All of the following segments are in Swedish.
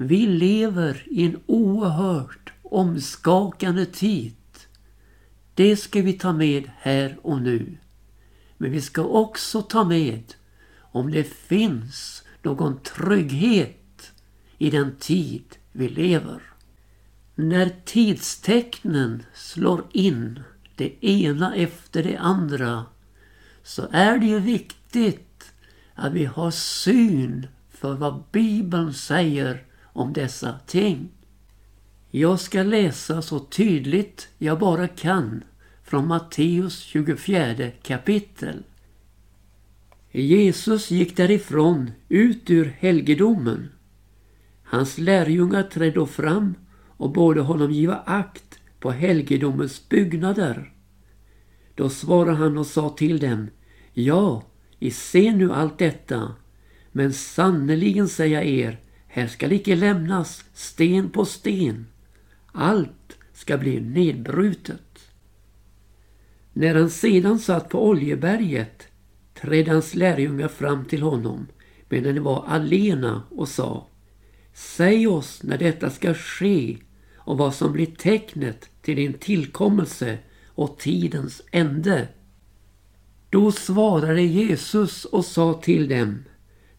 Vi lever i en oerhört omskakande tid. Det ska vi ta med här och nu. Men vi ska också ta med om det finns någon trygghet i den tid vi lever. När tidstecknen slår in det ena efter det andra så är det ju viktigt att vi har syn för vad Bibeln säger om dessa ting. Jag ska läsa så tydligt jag bara kan från Matteus 24 kapitel. Jesus gick därifrån ut ur helgedomen. Hans lärjungar trädde då fram och bad honom giva akt på helgedomens byggnader. Då svarade han och sa till dem, ja, I ser nu allt detta, men sannerligen säger jag er, här skall icke lämnas sten på sten. Allt ska bli nedbrutet. När han sedan satt på Oljeberget trädde hans lärjungar fram till honom medan de var alena och sa Säg oss när detta ska ske och vad som blir tecknet till din tillkommelse och tidens ände. Då svarade Jesus och sa till dem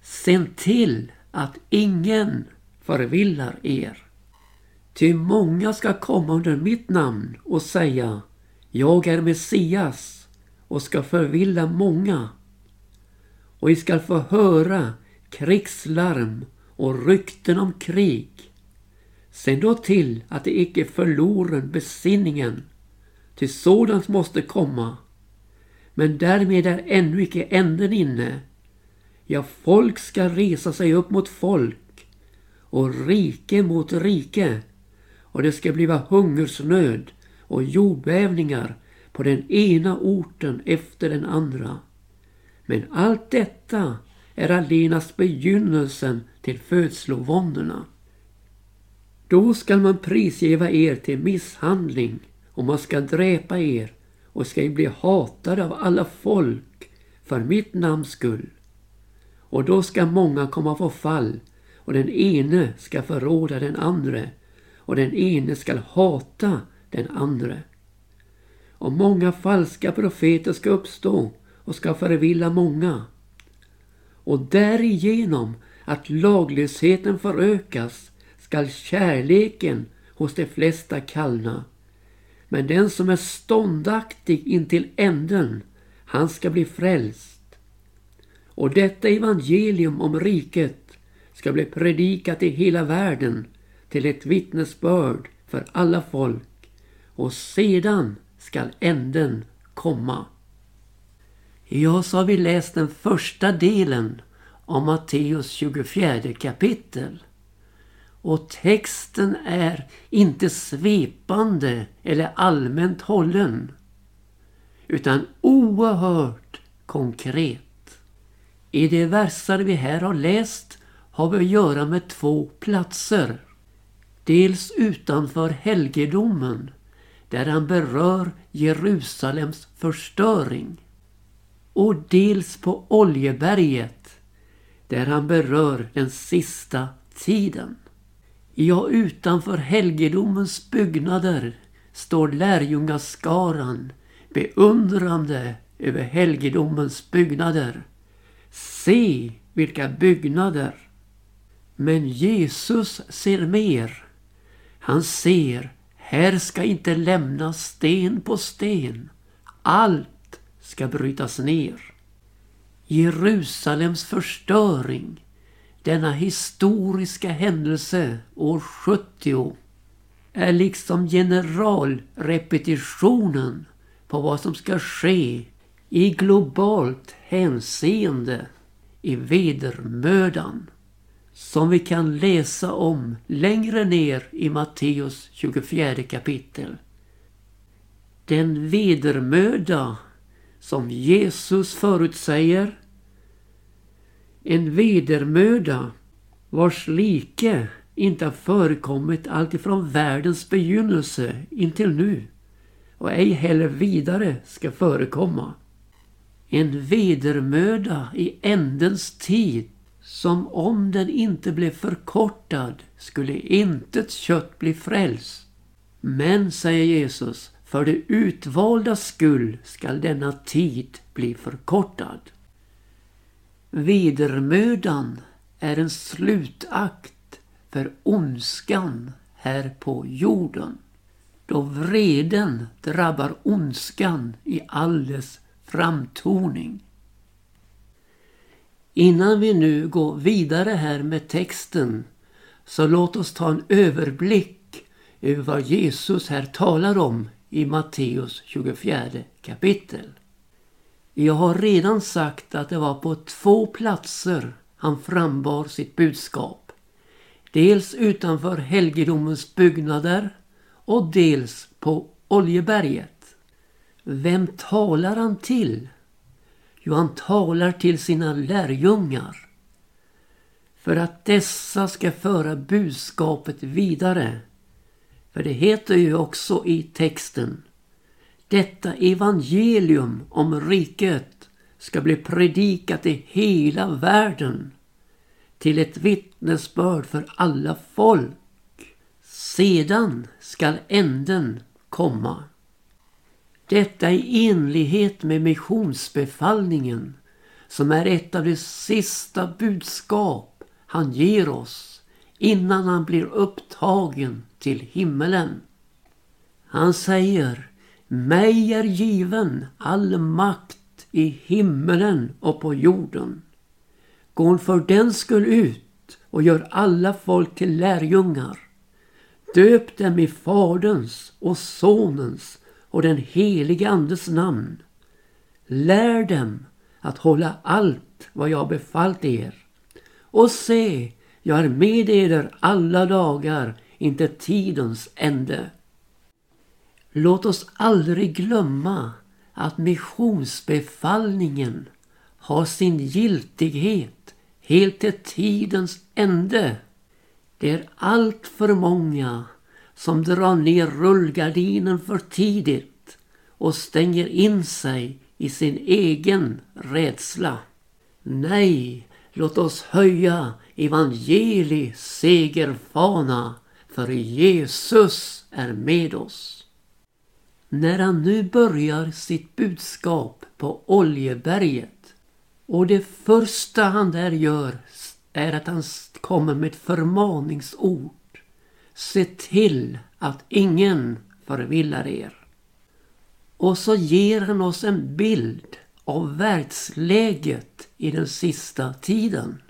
Sänd till att ingen förvillar er. Ty många ska komma under mitt namn och säga Jag är Messias och ska förvilla många. Och ni skall få höra krigslarm och rykten om krig. Se då till att de icke förlorar besinningen, ty sådant måste komma. Men därmed är ännu icke änden inne. Ja, folk ska resa sig upp mot folk och rike mot rike och det ska bliva hungersnöd och jordbävningar på den ena orten efter den andra. Men allt detta är allenast begynnelsen till födslovåndorna. Då skall man prisgeva er till misshandling och man ska dräpa er och ska bli hatade av alla folk för mitt namns skull. Och då ska många komma på fall och den ene ska förråda den andre och den ene ska hata den andre. Och många falska profeter ska uppstå och ska förvilla många. Och därigenom att laglösheten förökas skall kärleken hos de flesta kallna. Men den som är ståndaktig intill änden, han ska bli frälst. Och detta evangelium om riket ska bli predikat i hela världen till ett vittnesbörd för alla folk och sedan skall änden komma. Ja, så har vi läst den första delen av Matteus 24 kapitel. Och texten är inte svepande eller allmänt hållen utan oerhört konkret. I de verser vi här har läst har vi att göra med två platser. Dels utanför helgedomen där han berör Jerusalems förstöring och dels på Oljeberget där han berör den sista tiden. Ja, utanför helgedomens byggnader står lärjungaskaran beundrande över helgedomens byggnader. Se vilka byggnader! Men Jesus ser mer. Han ser, här ska inte lämnas sten på sten. Allt ska brytas ner. Jerusalems förstöring denna historiska händelse år 70 är liksom generalrepetitionen på vad som ska ske i globalt hänseende i vedermödan som vi kan läsa om längre ner i Matteus 24 kapitel. Den vedermöda som Jesus förutsäger en vedermöda vars like inte har förekommit alltifrån världens begynnelse intill nu och ej heller vidare ska förekomma. En vedermöda i ändens tid Som om den inte blev förkortad skulle intet kött bli frälst. Men, säger Jesus, för det utvalda skull skall denna tid bli förkortad. Vedermödan är en slutakt för ondskan här på jorden. Då vreden drabbar ondskan i all dess framtoning. Innan vi nu går vidare här med texten så låt oss ta en överblick över vad Jesus här talar om i Matteus 24 kapitel. Jag har redan sagt att det var på två platser han frambar sitt budskap. Dels utanför helgedomens byggnader och dels på Oljeberget. Vem talar han till? Jo, han talar till sina lärjungar. För att dessa ska föra budskapet vidare. För det heter ju också i texten. Detta evangelium om riket ska bli predikat i hela världen till ett vittnesbörd för alla folk. Sedan skall änden komma. Detta i enlighet med missionsbefallningen som är ett av de sista budskap han ger oss innan han blir upptagen till himmelen. Han säger Mig är given all makt i himmelen och på jorden. Gå för den skull ut och gör alla folk till lärjungar. Döp dem i Faderns och Sonens och den helige Andes namn. Lär dem att hålla allt vad jag befallt er. Och se, jag är med er alla dagar inte tidens ände. Låt oss aldrig glömma att missionsbefallningen har sin giltighet helt till tidens ände. Det är allt för många som drar ner rullgardinen för tidigt och stänger in sig i sin egen rädsla. Nej, låt oss höja evangeli segerfana för Jesus är med oss. När han nu börjar sitt budskap på Oljeberget och det första han där gör är att han kommer med ett förmaningsord Se till att ingen förvillar er. Och så ger han oss en bild av världsläget i den sista tiden.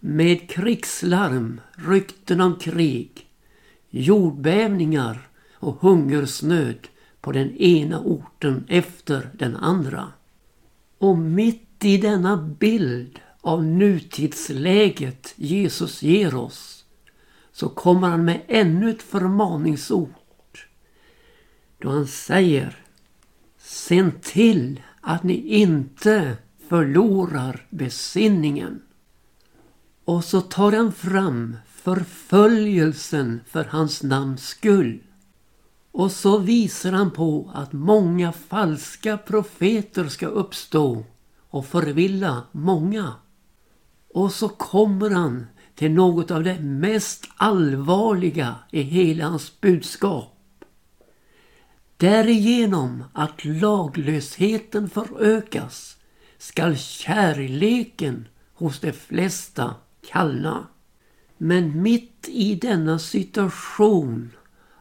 Med krigslarm, rykten om krig, jordbävningar och hungersnöd på den ena orten efter den andra. Och mitt i denna bild av nutidsläget Jesus ger oss så kommer han med ännu ett förmaningsord. Då han säger Se till att ni inte förlorar besinningen. Och så tar han fram förföljelsen för hans namns skull. Och så visar han på att många falska profeter ska uppstå och förvilla många. Och så kommer han till något av det mest allvarliga i hela hans budskap. Därigenom att laglösheten förökas skall kärleken hos de flesta kallna. Men mitt i denna situation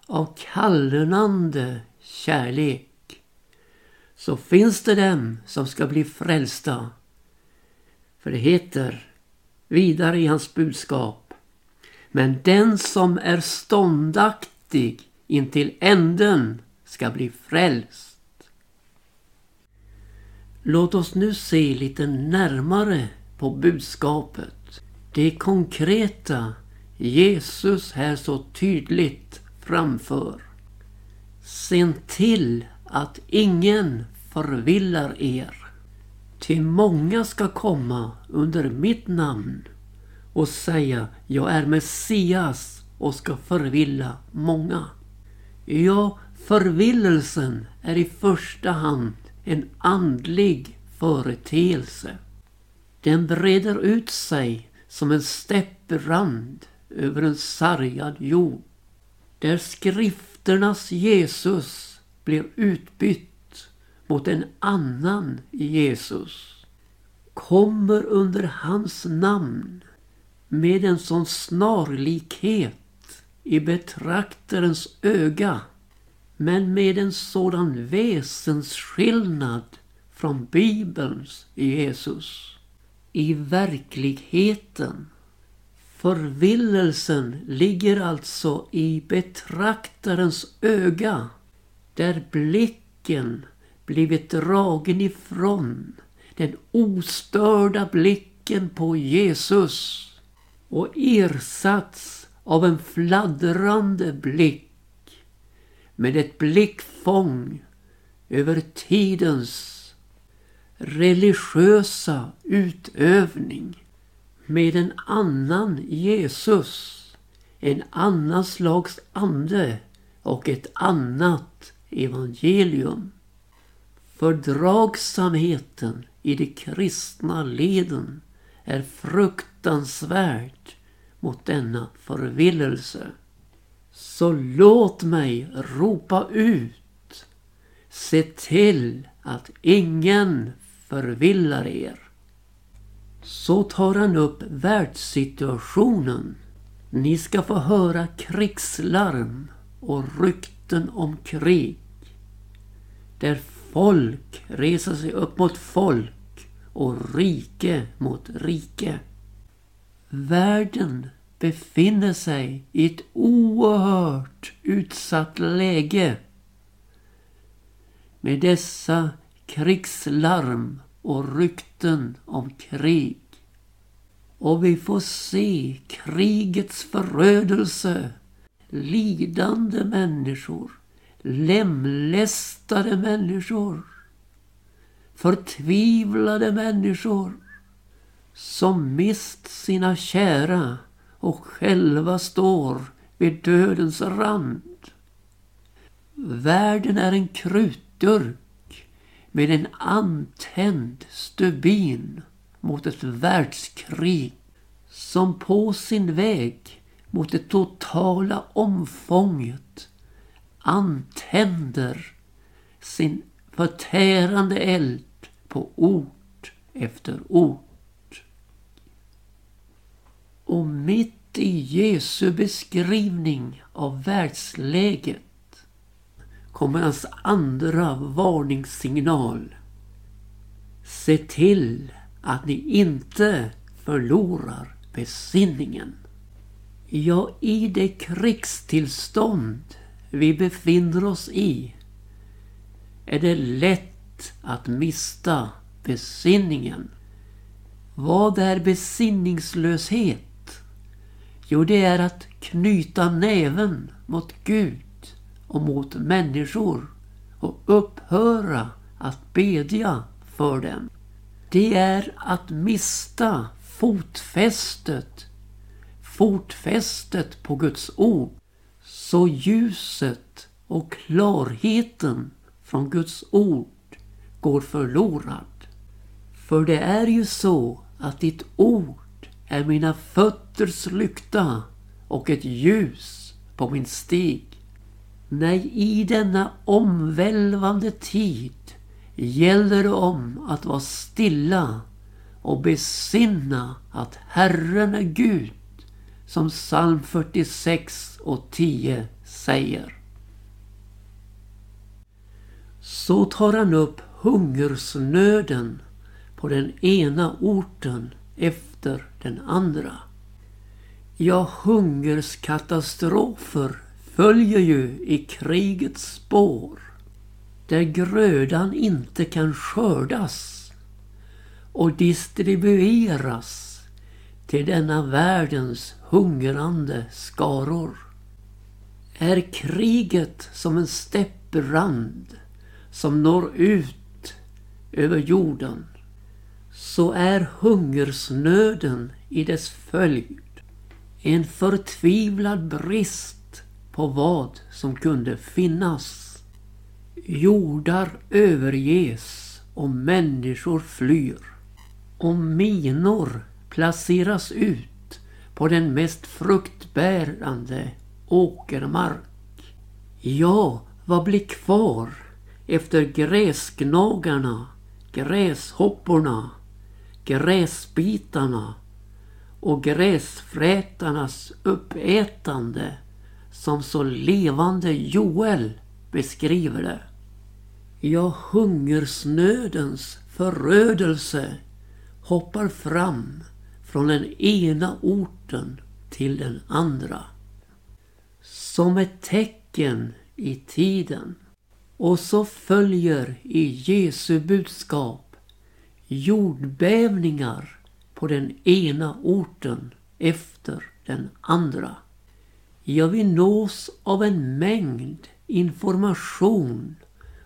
av kallnande kärlek så finns det dem som ska bli frälsta. För det heter vidare i hans budskap. Men den som är ståndaktig intill änden ska bli frälst. Låt oss nu se lite närmare på budskapet. Det konkreta Jesus här så tydligt framför. Se till att ingen förvillar er. Ty många ska komma under mitt namn och säga jag är Messias och ska förvilla många. Ja, förvillelsen är i första hand en andlig företeelse. Den breder ut sig som en stäpprand över en sargad jord. Där skrifternas Jesus blir utbytt mot en annan Jesus. Kommer under hans namn med en sån snarlikhet i betraktarens öga men med en sådan väsensskillnad från Bibelns Jesus. I verkligheten Förvillelsen ligger alltså i betraktarens öga där blicken blivit dragen ifrån den ostörda blicken på Jesus och ersatts av en fladdrande blick med ett blickfång över tidens religiösa utövning med en annan Jesus, en annan slags ande och ett annat evangelium. Fördragsamheten i de kristna leden är fruktansvärd mot denna förvillelse. Så låt mig ropa ut. Se till att ingen förvillar er. Så tar han upp världssituationen. Ni ska få höra krigslarm och rykten om krig. Där folk reser sig upp mot folk och rike mot rike. Världen befinner sig i ett oerhört utsatt läge. Med dessa krigslarm och rykten om krig. Och vi får se krigets förödelse, lidande människor, lemlästade människor, förtvivlade människor som mist sina kära och själva står vid dödens rand. Världen är en krutdurk med en antänd stubin mot ett världskrig som på sin väg mot det totala omfånget antänder sin förtärande eld på ort efter ort. Och mitt i Jesu beskrivning av världsläget kommer hans andra varningssignal. Se till att ni inte förlorar besinningen. Ja, i det krigstillstånd vi befinner oss i är det lätt att mista besinningen. Vad är besinningslöshet? Jo, det är att knyta näven mot Gud och mot människor och upphöra att bedja för dem. Det är att mista fotfästet, fotfästet på Guds ord. Så ljuset och klarheten från Guds ord går förlorad. För det är ju så att ditt ord är mina fötters lykta och ett ljus på min stig. Nej, i denna omvälvande tid gäller det om att vara stilla och besinna att Herren är Gud, som psalm 46 och 10 säger. Så tar han upp hungersnöden på den ena orten efter den andra. Ja, hungerskatastrofer följer ju i krigets spår. Där grödan inte kan skördas och distribueras till denna världens hungrande skaror. Är kriget som en stäpprand som når ut över jorden så är hungersnöden i dess följd en förtvivlad brist på vad som kunde finnas. Jordar överges och människor flyr. och minor placeras ut på den mest fruktbärande åkermark. Ja, vad blir kvar efter gräsgnagarna, gräshopporna, gräsbitarna och gräsfrätarnas uppätande som så levande Joel beskriver det. Ja, hungersnödens förödelse hoppar fram från den ena orten till den andra. Som ett tecken i tiden. Och så följer i Jesu budskap jordbävningar på den ena orten efter den andra. Ja, vi nås av en mängd information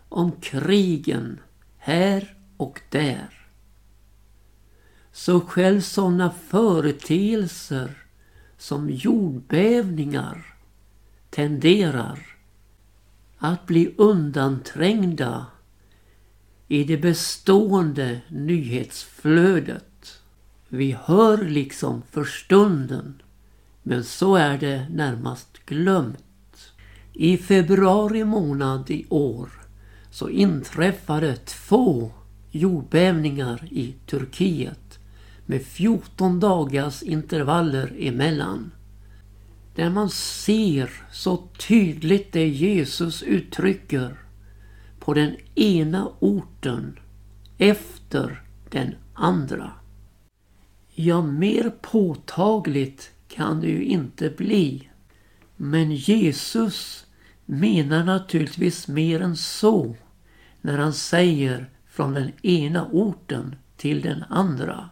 om krigen här och där. Så själv sådana företeelser som jordbävningar tenderar att bli undanträngda i det bestående nyhetsflödet. Vi hör liksom för stunden, men så är det närmast glömt. I februari månad i år så inträffade två jordbävningar i Turkiet med 14 dagars intervaller emellan. Där man ser så tydligt det Jesus uttrycker på den ena orten efter den andra. Ja, mer påtagligt kan det ju inte bli. Men Jesus menar naturligtvis mer än så när han säger från den ena orten till den andra.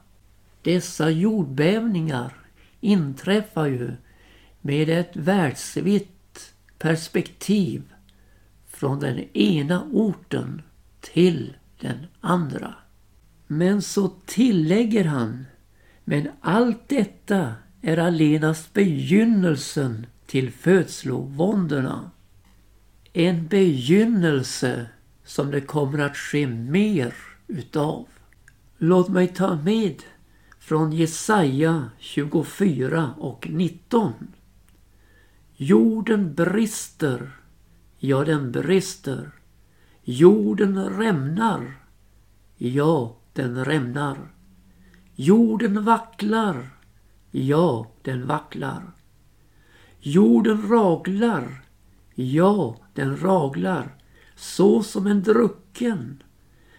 Dessa jordbävningar inträffar ju med ett världsvitt perspektiv från den ena orten till den andra. Men så tillägger han, men allt detta är allenast begynnelsen till födslovåndorna. En begynnelse som det kommer att ske mer utav. Låt mig ta med från Jesaja 24 och 19. Jorden brister, ja den brister. Jorden rämnar, ja den rämnar. Jorden vacklar, ja den vacklar. Jorden raglar, ja den raglar, så som en drucken.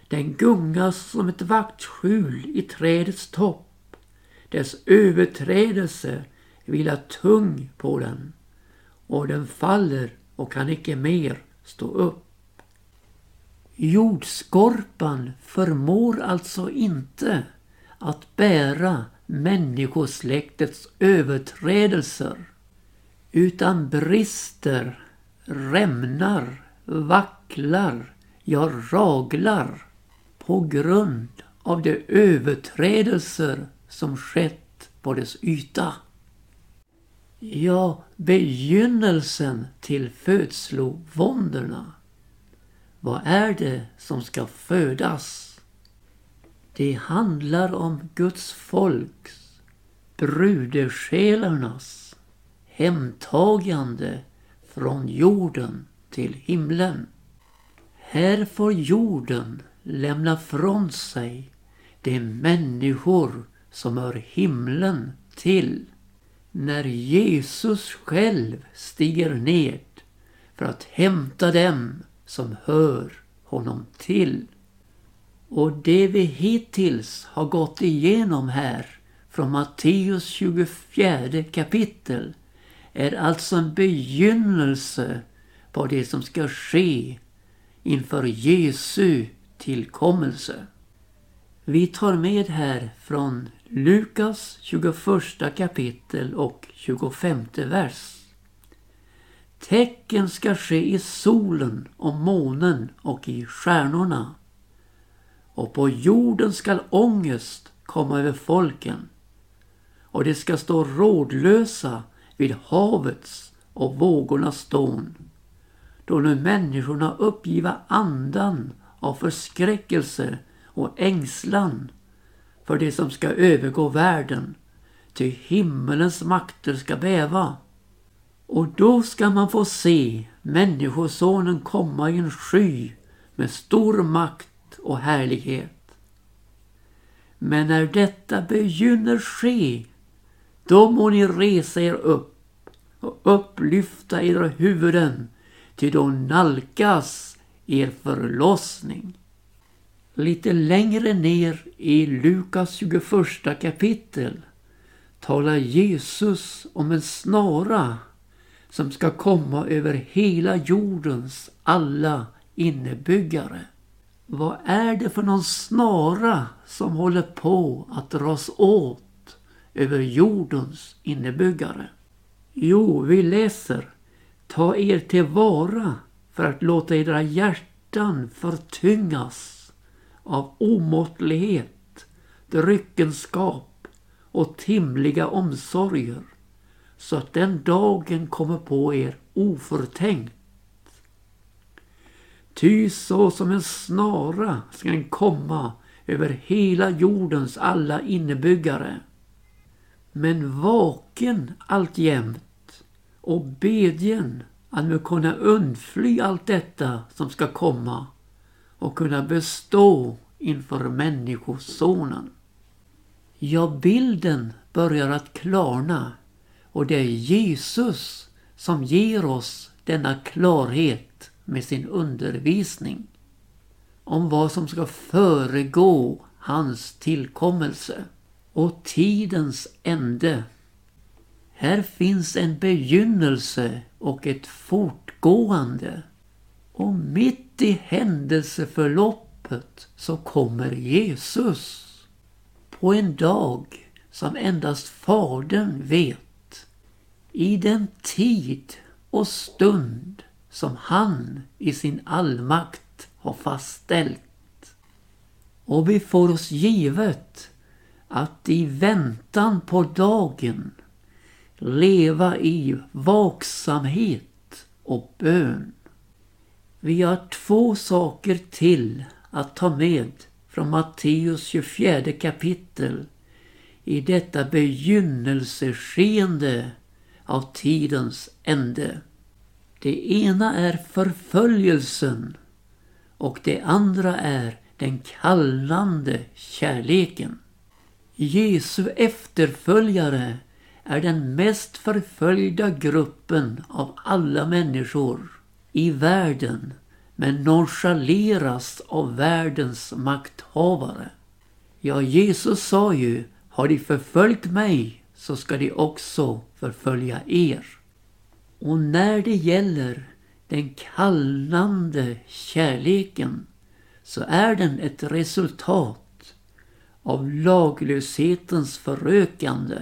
Den gungas som ett vaktskjul i trädets topp. Dess överträdelse vilar tung på den och den faller och kan icke mer stå upp. Jordskorpan förmår alltså inte att bära människosläktets överträdelser utan brister, rämnar, vacklar, ja raglar på grund av de överträdelser som skett på dess yta. Ja, begynnelsen till födslovåndorna. Vad är det som ska födas? Det handlar om Guds folks, brudesjälarnas hemtagande från jorden till himlen. Här får jorden lämna från sig de människor som hör himlen till när Jesus själv stiger ned för att hämta dem som hör honom till. Och det vi hittills har gått igenom här från Matteus 24 kapitel är alltså en begynnelse på det som ska ske inför Jesu tillkommelse. Vi tar med här från Lukas 21 kapitel och 25 vers. Tecken ska ske i solen och månen och i stjärnorna. Och på jorden skall ångest komma över folken. Och de ska stå rådlösa vid havets och vågornas stån. Då nu människorna uppgiva andan av förskräckelse och ängslan för det som ska övergå världen, ty himmelens makter ska bäva. Och då ska man få se Människosonen komma i en sky med stor makt och härlighet. Men när detta begynner ske, då må ni resa er upp och upplyfta era huvuden, ty då nalkas er förlossning. Lite längre ner i Lukas 21 kapitel talar Jesus om en snara som ska komma över hela jordens alla innebyggare. Vad är det för någon snara som håller på att dras åt över jordens innebyggare? Jo, vi läser Ta er tillvara för att låta era hjärtan förtyngas av omåttlighet, dryckenskap och timliga omsorger så att den dagen kommer på er oförtänkt. Ty så som en snara ska den komma över hela jordens alla innebyggare. Men vaken alltjämt och bedjen att nu kunna undfly allt detta som ska komma och kunna bestå inför Människosonen. Ja, bilden börjar att klarna och det är Jesus som ger oss denna klarhet med sin undervisning om vad som ska föregå hans tillkommelse och tidens ände. Här finns en begynnelse och ett fortgående. Och mitt i händelseförloppet så kommer Jesus. På en dag som endast Fadern vet i den tid och stund som han i sin allmakt har fastställt. Och vi får oss givet att i väntan på dagen leva i vaksamhet och bön. Vi har två saker till att ta med från Matteus 24 kapitel i detta begynnelseskeende av tidens ände. Det ena är förföljelsen och det andra är den kallande kärleken. Jesu efterföljare är den mest förföljda gruppen av alla människor i världen men nonchaleras av världens makthavare. Ja, Jesus sa ju, har de förföljt mig så ska de också förfölja er. Och när det gäller den kallnande kärleken så är den ett resultat av laglöshetens förökande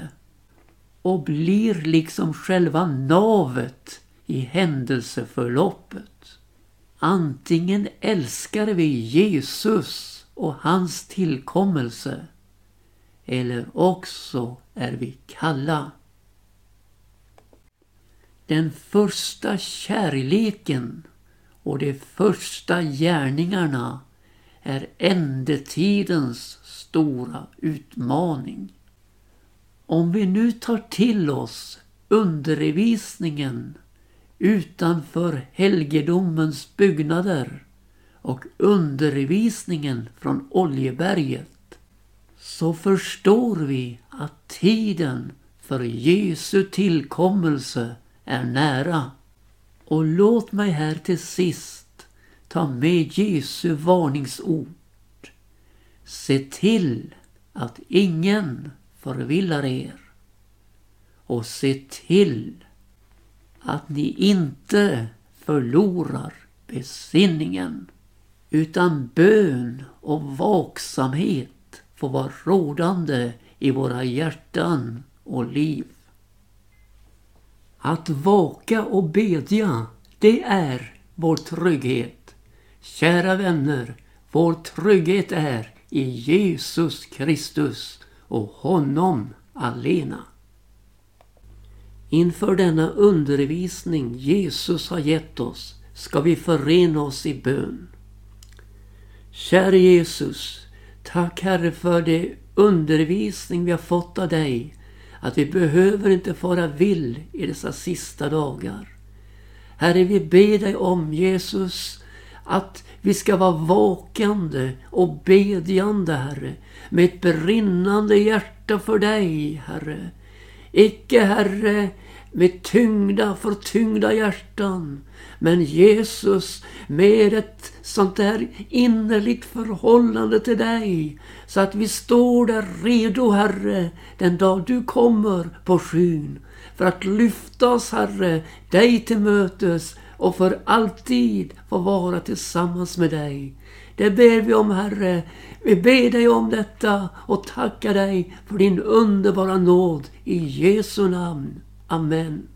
och blir liksom själva navet i händelseförloppet. Antingen älskar vi Jesus och hans tillkommelse eller också är vi kalla. Den första kärleken och de första gärningarna är ändetidens stora utmaning. Om vi nu tar till oss undervisningen utanför helgedomens byggnader och undervisningen från Oljeberget så förstår vi att tiden för Jesu tillkommelse är nära. Och låt mig här till sist ta med Jesu varningsord. Se till att ingen förvillar er. Och se till att ni inte förlorar besinningen utan bön och vaksamhet får vara rådande i våra hjärtan och liv. Att vaka och bedja, det är vår trygghet. Kära vänner, vår trygghet är i Jesus Kristus och honom alena. Inför denna undervisning Jesus har gett oss ska vi förena oss i bön. Käre Jesus, Tack Herre för det undervisning vi har fått av dig att vi behöver inte fara vill i dessa sista dagar. Herre, vi ber dig om Jesus att vi ska vara vakande och bedjande, Herre, med ett brinnande hjärta för dig, Herre. Icke, Herre, med tyngda, förtyngda hjärtan. Men Jesus med ett sånt där innerligt förhållande till dig. Så att vi står där redo, Herre, den dag du kommer på skyn. För att lyfta oss, Herre, dig till mötes och för alltid få vara tillsammans med dig. Det ber vi om, Herre. Vi ber dig om detta och tackar dig för din underbara nåd i Jesu namn. Amen.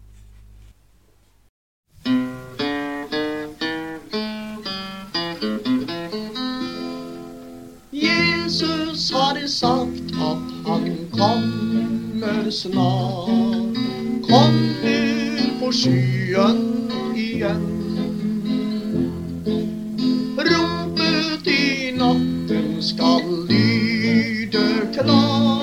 Jesus hade sagt att han kommer snart. Kom nu på skyen igen i natten skall lyda klart.